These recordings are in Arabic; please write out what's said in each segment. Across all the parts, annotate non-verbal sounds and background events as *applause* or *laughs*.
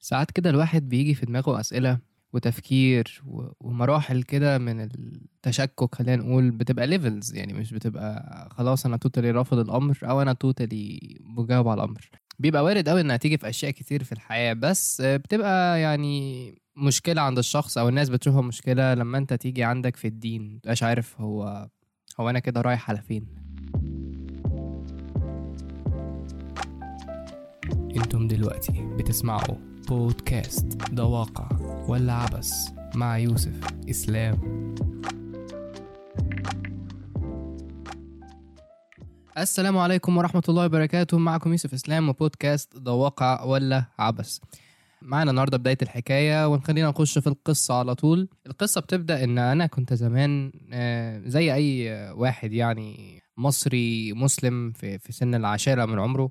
ساعات كده الواحد بيجي في دماغه أسئلة وتفكير ومراحل كده من التشكك خلينا نقول بتبقى levels يعني مش بتبقى خلاص أنا totally رافض الأمر أو أنا totally مجاوب على الأمر. بيبقى وارد قوي إنها تيجي في أشياء كتير في الحياة بس بتبقى يعني مشكلة عند الشخص أو الناس بتشوفها مشكلة لما أنت تيجي عندك في الدين متبقاش عارف هو هو أنا كده رايح على فين. أنتم دلوقتي بتسمعوا بودكاست ده واقع ولا عبث مع يوسف إسلام. السلام عليكم ورحمة الله وبركاته. معكم يوسف إسلام وبودكاست ده واقع ولا عبث. معانا النهارده بداية الحكاية ونخلينا نخش في القصة على طول. القصة بتبدأ إن أنا كنت زمان آه، زي أي واحد يعني مصري مسلم في, سن العاشرة من عمره.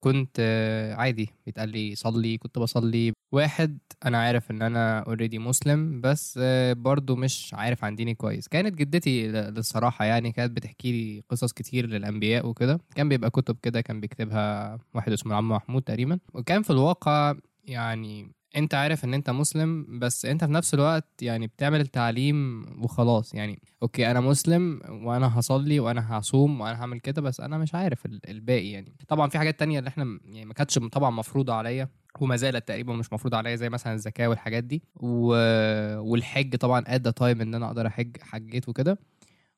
كنت آه، عادي بيتقال لي صلي كنت بصلي. واحد أنا عارف إن أنا already مسلم بس آه، برضو مش عارف عن ديني كويس. كانت جدتي للصراحة يعني كانت بتحكي لي قصص كتير للأنبياء وكده. كان بيبقى كتب كده كان بيكتبها واحد اسمه عم محمود تقريبا. وكان في الواقع يعني انت عارف ان انت مسلم بس انت في نفس الوقت يعني بتعمل التعليم وخلاص. يعني okay أنا مسلم وأنا هصلي وأنا هصوم وأنا هعمل كده بس أنا مش عارف ال- الباقي يعني. طبعا في حاجات تانية اللي إحنا يعني ما كانتش طبعا مفروضة عليا وما زالت تقريبا مش مفروض عليا زي مثلا الزكاة والحاجات دي. و... والحج طبعا at a time إن أنا أقدر احج حجيت وكده.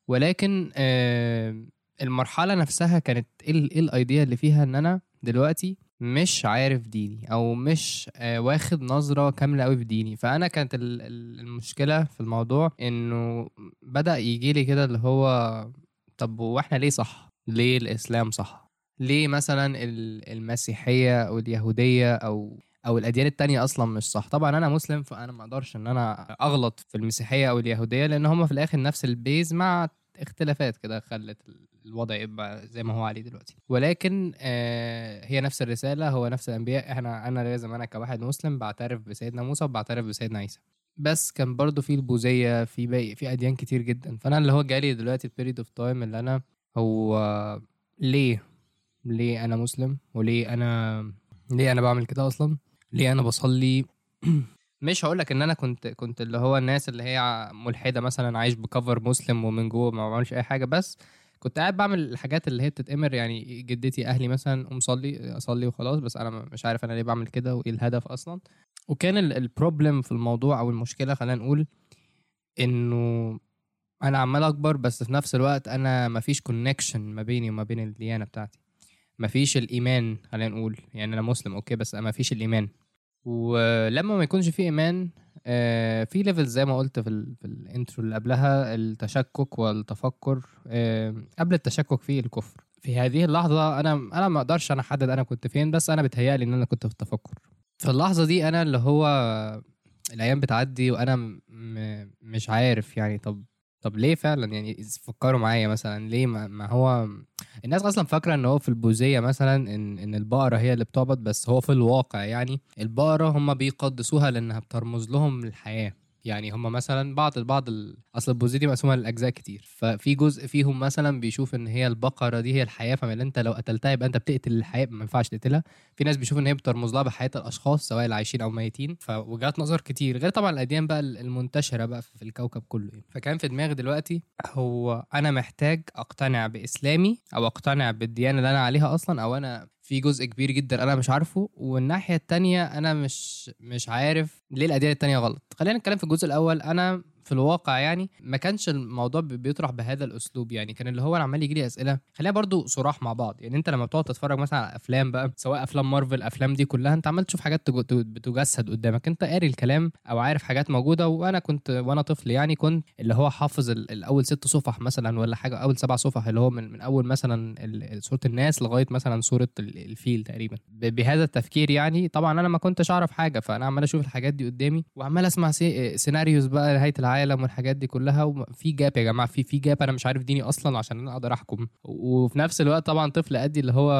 ولكن آه، المرحلة نفسها كانت إيه ال idea اللي فيها إن أنا دلوقتي مش عارف ديني أو مش آه، واخد نظرة كاملة قوي في ديني. فأنا كانت ال- ال- المشكلة في الموضوع إنه بدأ يجي لي كده اللي هو طب وإحنا ليه صح؟ ليه الإسلام صح؟ ليه مثلا ال- المسيحية أو اليهودية أو أو الأديان التانية أصلا مش صح؟ طبعا أنا مسلم فأنا ما أقدرش إن أنا أغلط في المسيحية أو اليهودية لأن هم في الآخر نفس ال base مع اختلافات كده خلت الوضع يبقى زي ما هو عليه دلوقتي. ولكن آه هي نفس الرسالة هو نفس الأنبياء. إحنا أنا لازم أنا كواحد مسلم بعترف بسيدنا موسى وبعترف بسيدنا عيسى. بس كان برضو في البوذية في باقي في أديان كتير جدا. فأنا اللي هو جالي دلوقتي ال period of time اللي أنا هو ليه؟ ليه أنا مسلم؟ وليه أنا ليه أنا بعمل كده أصلا؟ ليه أنا بصلي؟ *clears throat* مش هقول لك إن أنا كنت كنت اللي هو الناس اللي هي ملحدة مثلا عايش بكفر مسلم ومن جوه ما بعملش أي حاجة. بس كنت قاعد بعمل الحاجات اللي هي بتتأمر يعني جدتي أهلي مثلا قوم صلي اصلي وخلاص بس أنا مش عارف أنا ليه بعمل كده وإيه الهدف أصلا. وكان البروبلم في الموضوع أو المشكلة خلينا نقول إنه أنا عمال أكبر بس في نفس الوقت أنا مفيش connection ما بيني وما بين الديانة بتاعتي. مفيش الإيمان خلينا نقول يعني أنا مسلم okay بس مفيش الإيمان. ولما ما يكونش في إيمان في level زي ما قلت في ال في ال intro اللي قبلها التشكك والتفكر. آه، قبل التشكك في الكفر. في هذه اللحظة أنا أنا ما أقدرش أنا احدد أنا كنت فين بس أنا بتهيألي إن أنا كنت في التفكر. في اللحظة دي أنا اللي هو الأيام بتعدي م- مش عارف يعني طب طب ليه فعلا؟ يعني فكروا معايا مثلا ليه ما, ما هو الناس أصلا فاكرة إن هو في البوذية مثلا إن إن البقرة هي اللي بتعبد بس هو في الواقع يعني البقرة هم بيقدسوها لأنها بترمز لهم للحياة. يعني هم مثلا بعض بعض ال... أصل البوذيه دي مقسومة لاجزاء كتير. ففي جزء فيهم مثلا بيشوف إن هي البقرة دي هي الحياة فما أنت لو قتلتها يبقى أنت بتقتل الحياة ما ينفعش تقتلها. في ناس بيشوفوا إن هي بترمز لها بحياة الأشخاص سواء اللي عايشين أو ميتين. فوجهات نظر كتير. غير طبعا الأديان بقى المنتشرة بقى في الكوكب كله يعني. فكان في دماغي دلوقتي هو أنا محتاج أقتنع بإسلامي أو أقتنع بالديانة اللي أنا عليها أصلا أو أنا في جزء كبير جدا أنا مش عارفه والناحية التانية أنا مش مش عارف ليه الاديان التانية غلط. خلينا نتكلم في الجزء الأول. أنا في الواقع يعني ما كانش الموضوع بي- بيطرح بهذا الأسلوب يعني. كان اللي هو أنا عمال يجي لي أسئلة خلينا برضو صراح مع بعض. يعني أنت لما بتقعد تتفرج مثلا على أفلام بقى سواء أفلام مارفل الافلام دي كلها أنت عمال تشوف حاجات تج- تج- بتجسد قدامك. أنت قاري الكلام أو عارف حاجات موجودة وأنا كنت وأنا طفل يعني كنت اللي هو حافظ ال- الأول ست صفح مثلا ولا حاجة أول سبع صفح اللي هو من, من أول مثلا سوره الناس لغاية مثلا سوره ال- الفيل تقريبا. بهذا التفكير يعني طبعا أنا ما كنتش أعرف حاجة فأنا عمال أشوف الحاجات دي قدامي وعمال أسمع سي- scenarios بقى نهايه العالم العالم والحاجات دي كلها وفي gap يا جماعة في في gap أنا مش عارف ديني أصلا عشان أنا أقدر أحكم. وفي نفس الوقت طبعا طفل قدي اللي هو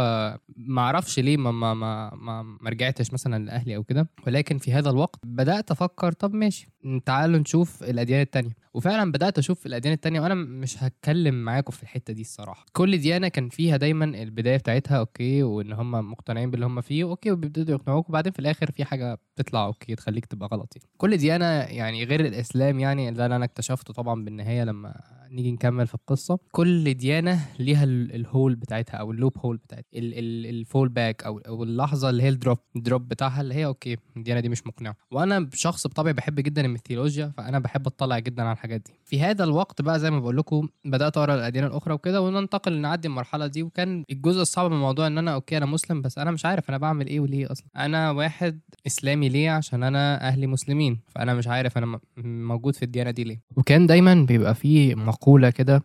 ما أعرفش ليه ما ما ما ما, ما رجعتش مثلا لأهلي أو كده. ولكن في هذا الوقت بدأت أفكر طب ماشي تعالوا نشوف الأديان التانية. وفعلا بدأت أشوف الأديان التانية وأنا مش هتكلم معاكم في الحتة دي الصراحة. كل ديانة كان فيها دايما البداية بتاعتها okay وإن هم مقتنعين باللي هم فيه okay وبيبتدوا يقنعوك وبعدين في الآخر في حاجة بتطلع okay تخليك تبقى غلط يعني. كل ديانة يعني غير الإسلام يعني اللي أنا اكتشفته طبعا بالنهاية لما نيجي نكمل في القصة. كل ديانة ليها ال hole بتاعتها أو ال loophole بتاعتها. ال fallback أو أو اللحظة اللي هي ال drop ال drop بتاعها اللي هي okay الديانة دي مش مقنعة. وأنا شخص بطبعي بحب جدا الميثولوجيا فأنا بحب أطلع جدا على الحاجات دي. في هذا الوقت بقى زي ما بقول لكم بدأت أقرأ الأديان الأخرى وكده وننتقل نعدي المرحلة دي. وكان الجزء الصعب من الموضوع إن أنا okay أنا مسلم بس أنا مش عارف أنا بعمل إيه وليه أصلا. أنا واحد إسلامي ليه عشان أنا أهلي مسلمين فأنا مش عارف أنا موجود في الديانة دي ليه. وكان دايما بيبقى في مقولة كده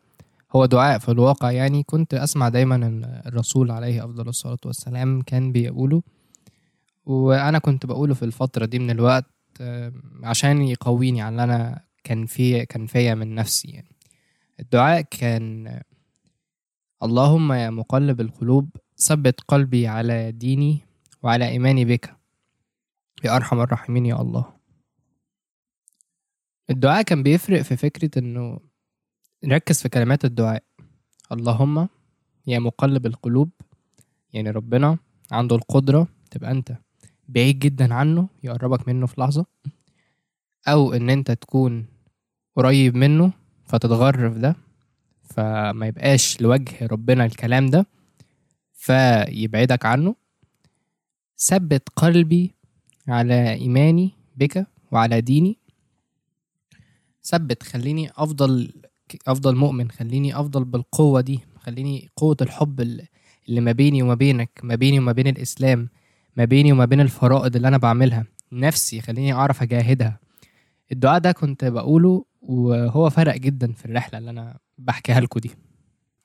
هو دعاء في الواقع يعني. كنت أسمع دايما الرسول عليه أفضل الصلاة والسلام كان بيقوله. وأنا كنت بقوله في الفترة دي من الوقت عشان يقويني على اللي أنا كان في كان فيا من نفسي يعني. الدعاء كان اللهم يا مقلب القلوب ثبت قلبي على ديني وعلى إيماني بك يا أرحم الراحمين يا الله. الدعاء كان بيفرق في فكرة إنه نركز في كلمات الدعاء. اللهم يا مقلب القلوب يعني ربنا عنده القدرة تبقى أنت بعيد جدا عنه يقربك منه في لحظة أو إن أنت تكون قريب منه فتتغر في ده فما يبقاش لوجه ربنا الكلام ده فيبعدك عنه. ثبت قلبي على إيماني بك وعلى ديني. ثبت خليني أفضل أفضل مؤمن خليني أفضل بالقوة دي خليني قوة الحب اللي ما بيني وما بينك ما بيني وما بين الإسلام ما بيني وما بين الفرائض اللي أنا بعملها. نفسي خليني أعرف أجاهدها. الدعاء ده كنت بقوله وهو فرق جدا في الرحلة اللي أنا بحكيها لكم دي.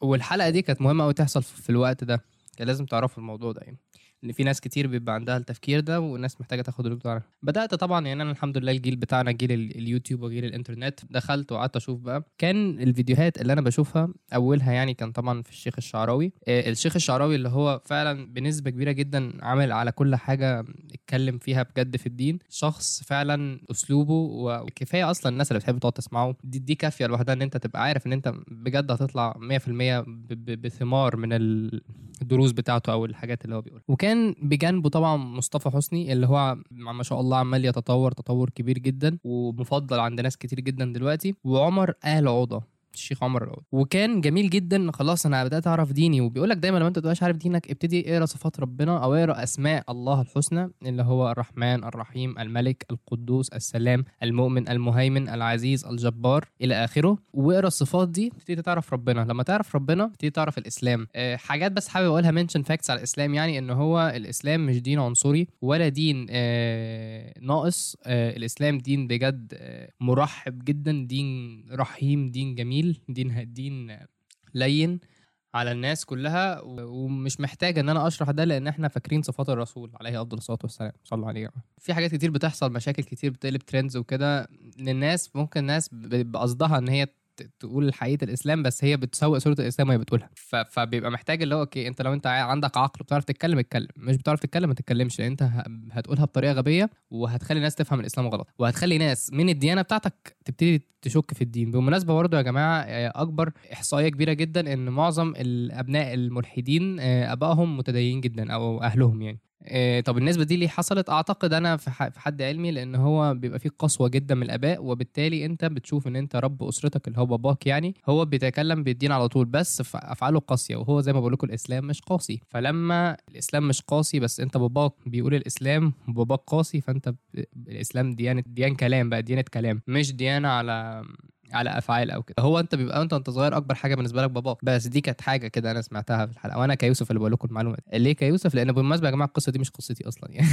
والحلقة دي كانت مهمة أوي تحصل في الوقت ده. كان لازم تعرفوا الموضوع ده يعني. إن في ناس كتير بيبقى عندها التفكير ده وناس محتاجة تاخد الدكتور عنها. بدأت طبعا يعني أنا الحمد لله الجيل بتاعنا جيل اليوتيوب وجيل الإنترنت دخلت وقعدت أشوف بقى. كان الفيديوهات اللي أنا بشوفها أولها يعني كان طبعا في الشيخ الشعراوي. آه الشيخ الشعراوي اللي هو فعلا بنسبة كبيرة جدا عامل على كل حاجة اتكلم فيها بجد في الدين. شخص فعلا أسلوبه وكفاية أصلا الناس اللي بتحب تقعد تسمعه. دي, دي كافية لوحدها إن أنت تبقى عارف إن أنت بجد هتطلع 100% بثمار من الدروس بتاعته أو الحاجات اللي هو بيقولها. وكان بجانبه طبعا مصطفى حسني اللي هو ما شاء الله عمال يتطور تطور كبير جدا ومفضل عند ناس كتير جدا دلوقتي وعمر آل عوضة. الشيخ عمر العود وكان جميل جدا خلاص أنا بدأت أعرف ديني وبيقول لك دايما لما أنت تبقاش عارف دينك ابتدي اقرأ صفات ربنا أو اقرأ أسماء الله الحسنى اللي هو الرحمن الرحيم الملك القدوس السلام المؤمن المهيمن العزيز الجبار إلى آخره. واقرأ الصفات دي تبتدي تعرف ربنا. لما تعرف ربنا تبتدي تعرف الإسلام. أه حاجات بس حابب أقولها mention facts على الإسلام يعني إن هو الإسلام مش دين عنصري ولا دين أه ناقص. أه الإسلام دين بجد أه مرحب جدا دين رحيم دين جميل. جميل دين دين لين على الناس كلها ومش محتاج إن أنا أشرح ده لأن إحنا فاكرين صفات الرسول عليه أفضل الصلاة والسلام صلوا عليه في حاجات كتير بتحصل مشاكل كتير بتقلب trends وكده للناس ممكن الناس بقصدها إن هي تقول حقيقة الإسلام بس هي بتسوق صورة الإسلام وهي بتقولها. فبيبقى محتاج اللي هو أوكي أنت لو أنت عندك عقل وبتعرف تتكلم اتكلم. مش بتعرف تتكلم ما تتكلمش لأن أنت هتقولها بطريقة غبية وهتخلي الناس تفهم الإسلام غلط. وهتخلي ناس من الديانة بتاعتك تبتدي تشك في الدين. بالمناسبه برضه يا جماعة أكبر إحصائية كبيرة جدا إن معظم الأبناء الملحدين أبائهم متدينين جدا أو أهلهم يعني. طب النسبة دي ليه حصلت أعتقد أنا في حد علمي لأن هو بيبقى فيه قسوة جدا من الأباء وبالتالي أنت بتشوف إن أنت رب أسرتك اللي هو باباك يعني هو بيتكلم بالدين على طول بس أفعاله قاسية وهو زي ما بقول لكم الإسلام مش قاسي فلما الإسلام مش قاسي بس أنت باباك بيقول الإسلام وباباك قاسي فأنت. الإسلام ديانة ديان كلام بقى ديانة كلام مش ديانة على على أفعال أو كده. هو أنت بيبقى أنت وأنت صغير أكبر حاجة بالنسبة لك باباك. بس دي كانت حاجة كده أنا سمعتها في الحلقة. وأنا كيوسف اللي بقول لكم المعلومة دي. ليه كيوسف؟ لأن بالمناسبة يا جماعة القصة دي مش قصتي أصلا. يعني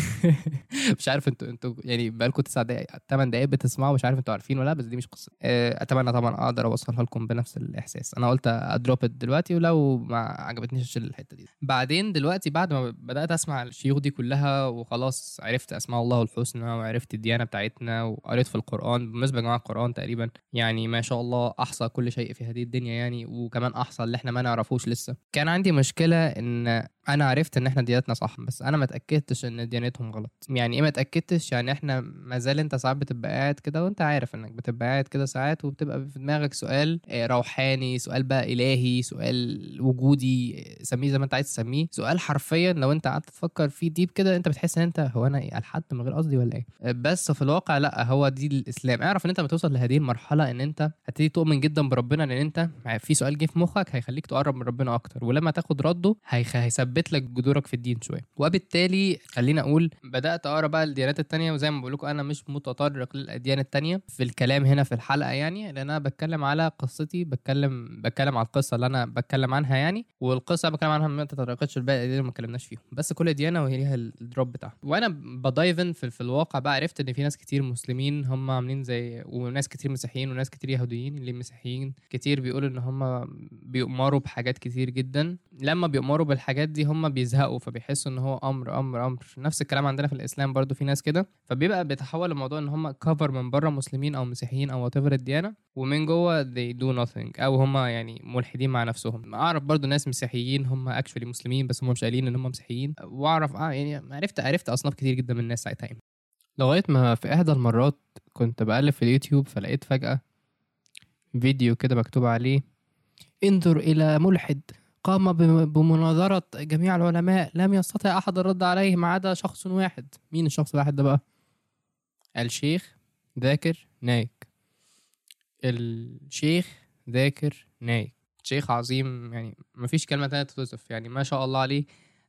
*laughs* مش عارف أنتوا أنتوا يعني بقالكم تسع دقايق 8 دقايق بتسمعوا مش عارف أنتوا عارفين ولا لأ بس دي مش قصة. آه، أتمنى طبعا أقدر أوصلها لكم بنفس الإحساس. أنا قلت أدروب دلوقتي ولو ما عجبتنيش اشيل الحتة دي. بعدين دلوقتي بعد ما بدأت أسمع الشيوخ دي كلها وخلاص عرفت أسماء الله الحسنى وعرفت الديانة بتاعتنا وقريت في القرآن. بالنسبة يا جماعة القرآن تقريبا يعني ما شاء الله أحصى كل شيء في هذه الدنيا يعني وكمان أحصى اللي إحنا ما نعرفوش لسه. كان عندي مشكلة إن أنا عرفت إن إحنا ديانتنا صح بس أنا ما اتأكدتش إن ديانتهم غلط. يعني إيه ما اتأكدتش؟ يعني إحنا ما زال أنت ساعات بتبقى قاعد كده وأنت عارف إنك بتبقى قاعد كده ساعات وبتبقى في دماغك سؤال آه، روحاني سؤال بقى إلهي سؤال وجودي آه، سميه زي ما أنت عايز تسميه. سؤال حرفيا لو أنت قعدت تفكر فيه ديب كده أنت بتحس إن أنت هو أنا إيه الحد من غير قصدي ولا إيه؟ آه، بس في الواقع لأ هو دي الإسلام. اعرف إن أنت لما توصل لهذه المرحلة إن أنت هتبتدي تؤمن جدا بربنا لأن أنت في سؤال جه في مخك هيخليك تقرب من ربنا أكتر ولما تاخد رده هيخ- هيثبت لك جذورك في الدين شوية. وبالتالي خلينا أقول بدأت أقرأ بقى الديانات التانية وزي ما بقول لكم أنا مش متطرق للأديان التانية في الكلام هنا في الحلقة يعني لأن أنا بتكلم على قصتي بتكلم بتكلم على القصة اللي أنا بتكلم عنها يعني والقصة اللي بتكلم عنها ما تطرقتش لباقي الأديان ما اتكلمناش فيهم. بس كل ديانة وهي ليها الدروب بتاعها. وأنا بدايفن في, في الواقع بقى عرفت إن في ناس كتير مسلمين هم عاملين زي وناس كتير مسيحيين وناس كتير يهوديين اللي مسيحيين كتير بيقولوا إن هم بيؤمروا بحاجات كتير جدا. لما بيؤمروا بالحاجات دي هم بيزهقوا فبيحسوا إن هو أمر أمر أمر. نفس الكلام عندنا في الإسلام برضو في ناس كده. فبيبقى بيتحول الموضوع إن هم كفر من بره مسلمين أو مسيحيين أو what الديانة ومن جوه they do nothing. أو هم يعني ملحدين مع نفسهم. أعرف برضو ناس مسيحيين هم actually مسلمين بس هم مش قايلين إن هم مسيحيين. وأعرف آه يعني عرفت عرفت أصناف كتير جدا من الناس ساعتها يعني. لغاية ما في أحدى المرات كنت بقلب في اليوتيوب فلقيت فجأة فيديو كده مكتوب عليه انظر إلى ملحد. قام بم- بمناظرة جميع العلماء لم يستطع أحد الرد عليه ما عدا شخص واحد. مين الشخص الواحد ده بقى؟ الشيخ ذاكر نايك. الشيخ ذاكر نايك. شيخ عظيم يعني مفيش كلمة تانية توصف يعني ما شاء الله عليه.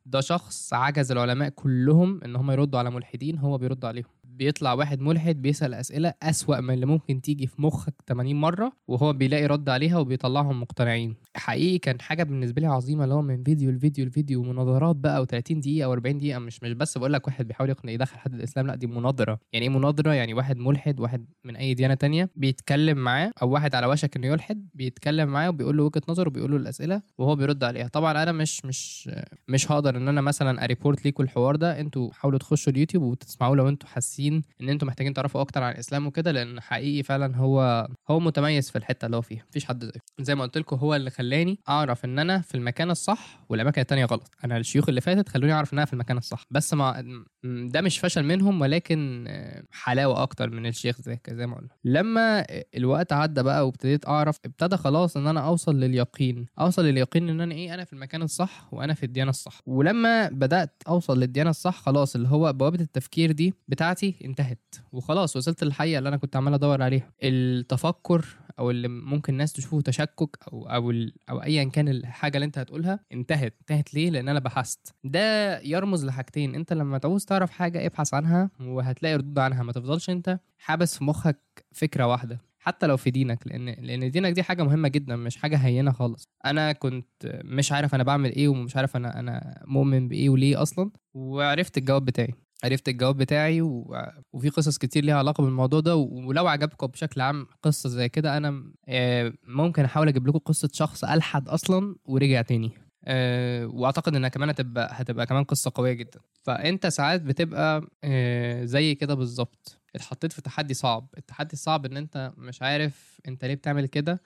ده شخص عجز العلماء كلهم إن هم يردوا على ملحدين هو بيرد عليهم. بيطلع واحد ملحد بيسأل أسئلة أسوأ من اللي ممكن تيجي في مخك 80 مرة وهو بيلاقي رد عليها وبيطلعهم مقتنعين. حقيقي كان حاجة بالنسبة لي عظيمة اللي هو من فيديو لفيديو لفيديو مناظرات بقى و30 دقيقة و40 دقيقة مش مش بس بقول لك واحد بيحاول يقنع يدخل حد الإسلام لا دي مناظرة. يعني إيه مناظرة؟ يعني واحد ملحد واحد من أي ديانة تانية بيتكلم معاه أو واحد على وشك إنه يلحد بيتكلم معاه وبيقول له وجهة نظره وبيقول له الأسئلة وهو بيرد عليها. طبعا أنا مش مش مش هقدر إن أنا مثلا أريبورت ليكوا الحوار ده أنتوا حاولوا تخشوا اليوتيوب وتسمعوه لو أنتوا حاسين إن أنتوا محتاجين تعرفوا أكتر عن الإسلام وكده لأن حقيقي فعلا هو هو متميز في الحتة اللي هو فيها. مفيش حد زيه. زي ما قلت لكم هو اللي خلاني أعرف إن أنا في المكان الصح والأماكن التانية غلط. أنا الشيوخ اللي فاتت خلوني أعرف إن أنا في المكان الصح. بس ما ده مش فشل منهم ولكن آه، حلاوة أكتر من الشيخ زي زي ما قلنا. لما الوقت عدى بقى وابتديت أعرف ابتدى خلاص إن أنا أوصل لليقين. أوصل لليقين إن أنا إيه؟ أنا في المكان الصح وأنا في الديانة الصح. ولما بدأت أوصل للديانة الصح خلاص اللي هو بوابة التفكير دي بتاعتي انتهت. وخلاص وصلت للحقيقة اللي أنا كنت عمال أدور عليها. التفكر أو اللي ممكن الناس تشوفه تشكك أو أو أو ايا كان الحاجة اللي أنت هتقولها انتهت. انتهت ليه؟ لأن أنا بحثت. ده يرمز لحاجتين. أنت لما تعوز تعرف حاجة ابحث عنها وهتلاقي ردود عنها. ما تفضلش أنت حابس في مخك فكرة واحدة. حتى لو في دينك لأن لأن دينك دي حاجة مهمة جدا مش حاجة هينة خالص. أنا كنت مش عارف أنا بعمل إيه ومش عارف أنا أنا مؤمن بإيه وليه أصلا. وعرفت الجواب بتاعي. عرفت الجواب بتاعي و... وفي قصص كتير ليها علاقة بالموضوع ده. ولو عجبكم بشكل عام قصة زي كده أنا آه، ممكن أحاول أجيب لكم قصة شخص ألحد أصلا ورجع تاني. أه وأعتقد إنها كمان هتبقى هتبقى كمان قصة قوية جدا. فأنت ساعات بتبقى أه زي كده بالظبط. اتحطيت في تحدي صعب. التحدي الصعب إن أنت مش عارف أنت ليه بتعمل كده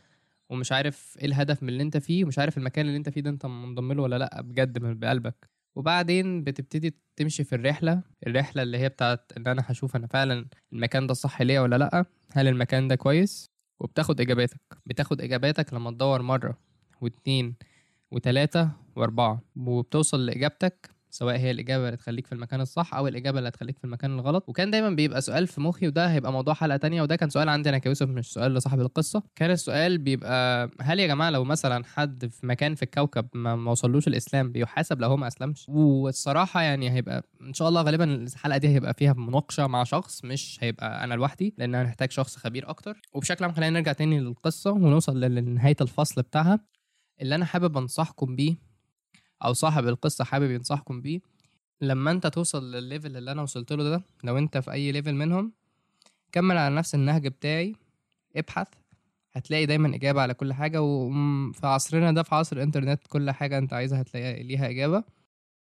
ومش عارف إيه الهدف من اللي أنت فيه ومش عارف المكان اللي أنت فيه ده أنت منضم له ولا لأ بجد من بقلبك. وبعدين بتبتدي تمشي في الرحلة الرحلة اللي هي بتاعت إن أنا هشوف أنا فعلا المكان ده صح ليا ولا لأ هل المكان ده كويس؟ وبتاخد إجاباتك بتاخد إجاباتك لما تدور مرة واتنين وتلاتة وأربعة وبتوصل لإجابتك سواء هي الإجابة اللي تخليك في المكان الصح أو الإجابة اللي هتخليك في المكان الغلط. وكان دايما بيبقى سؤال في مخي وده هيبقى موضوع حلقة تانية وده كان سؤال عندي أنا كيوسف مش سؤال لصاحب القصة. كان السؤال بيبقى هل يا جماعة لو مثلا حد في مكان في الكوكب ما وصلوش الإسلام بيحاسب لو هو ما أسلمش؟ والصراحة يعني هيبقى إن شاء الله غالبا الحلقة دي هيبقى فيها مناقشة مع شخص مش هيبقى أنا لوحدي لأن أنا محتاج شخص خبير أكتر. وبشكل عام خلينا نرجع تاني للقصة ونوصل لنهاية الفصل بتاعها. اللي أنا حابب أنصحكم بيه أو صاحب القصة حابب ينصحكم بيه لما أنت توصل للل level اللي أنا وصلت له ده لو أنت في أي level منهم كمل على نفس النهج بتاعي ابحث هتلاقي دايما إجابة على كل حاجة وفي عصرنا ده في عصر الإنترنت كل حاجة أنت عايزها هتلاقي ليها إجابة.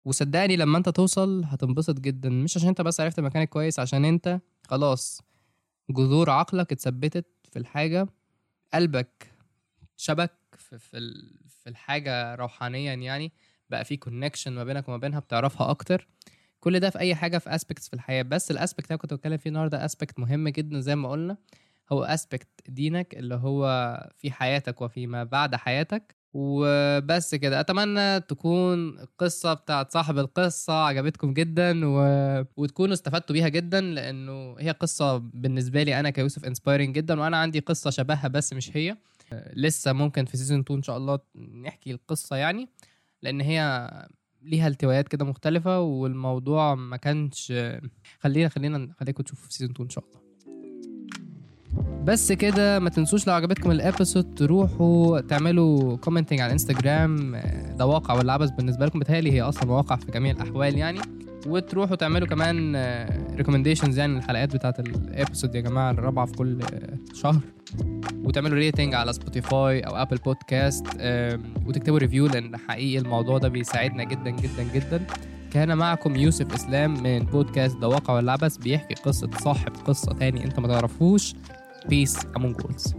وصدقني لما أنت توصل هتنبسط جدا مش عشان أنت بس عرفت مكانك كويس عشان أنت خلاص جذور عقلك اتثبتت في الحاجة قلبك شبك في في, في الحاجة روحانيا يعني. بقى في connection ما بينك وما بينها بتعرفها أكتر. كل ده في أي حاجة في aspects في الحياة. بس ال aspect اللي كنت بتكلم فيه النهارده aspect مهم جدا زي ما قلنا. هو aspect دينك اللي هو في حياتك وفيما بعد حياتك. وبس كده. أتمنى تكون القصة بتاعت صاحب القصة عجبتكم جدا و... وتكونوا استفدتوا بيها جدا لأنه هي قصة بالنسبة لي أنا كيوسف inspiring جدا وأنا عندي قصة شبهها بس مش هي. لسه ممكن في season 2 إن شاء الله نحكي القصة يعني. لأن هي ليها التوايات كده مختلفة والموضوع ما كانش خلينا خلينا خليكم تشوفوا في season 2 إن شاء الله. بس كده ما تنسوش لو عجبتكم ال episode تروحوا تعملوا commenting على الانستجرام آه، ده واقع ولا عبث بالنسبة لكم. بتهيألي هي أصلا واقع في جميع الأحوال يعني. وتروحوا تعملوا كمان recommendations يعني الحلقات بتاعت ال episode يا جماعة الرابعة في كل آه، شهر. وتعملوا rating على سبوتيفاي أو Apple Podcasts وتكتبوا review لأن حقيقي الموضوع ده بيساعدنا جدا جدا جدا. كان معكم يوسف إسلام من بودكاست ده واقع ولا عبث بيحكي قصة صاحب قصة تاني أنت ما تعرفوش. بيس امون جولز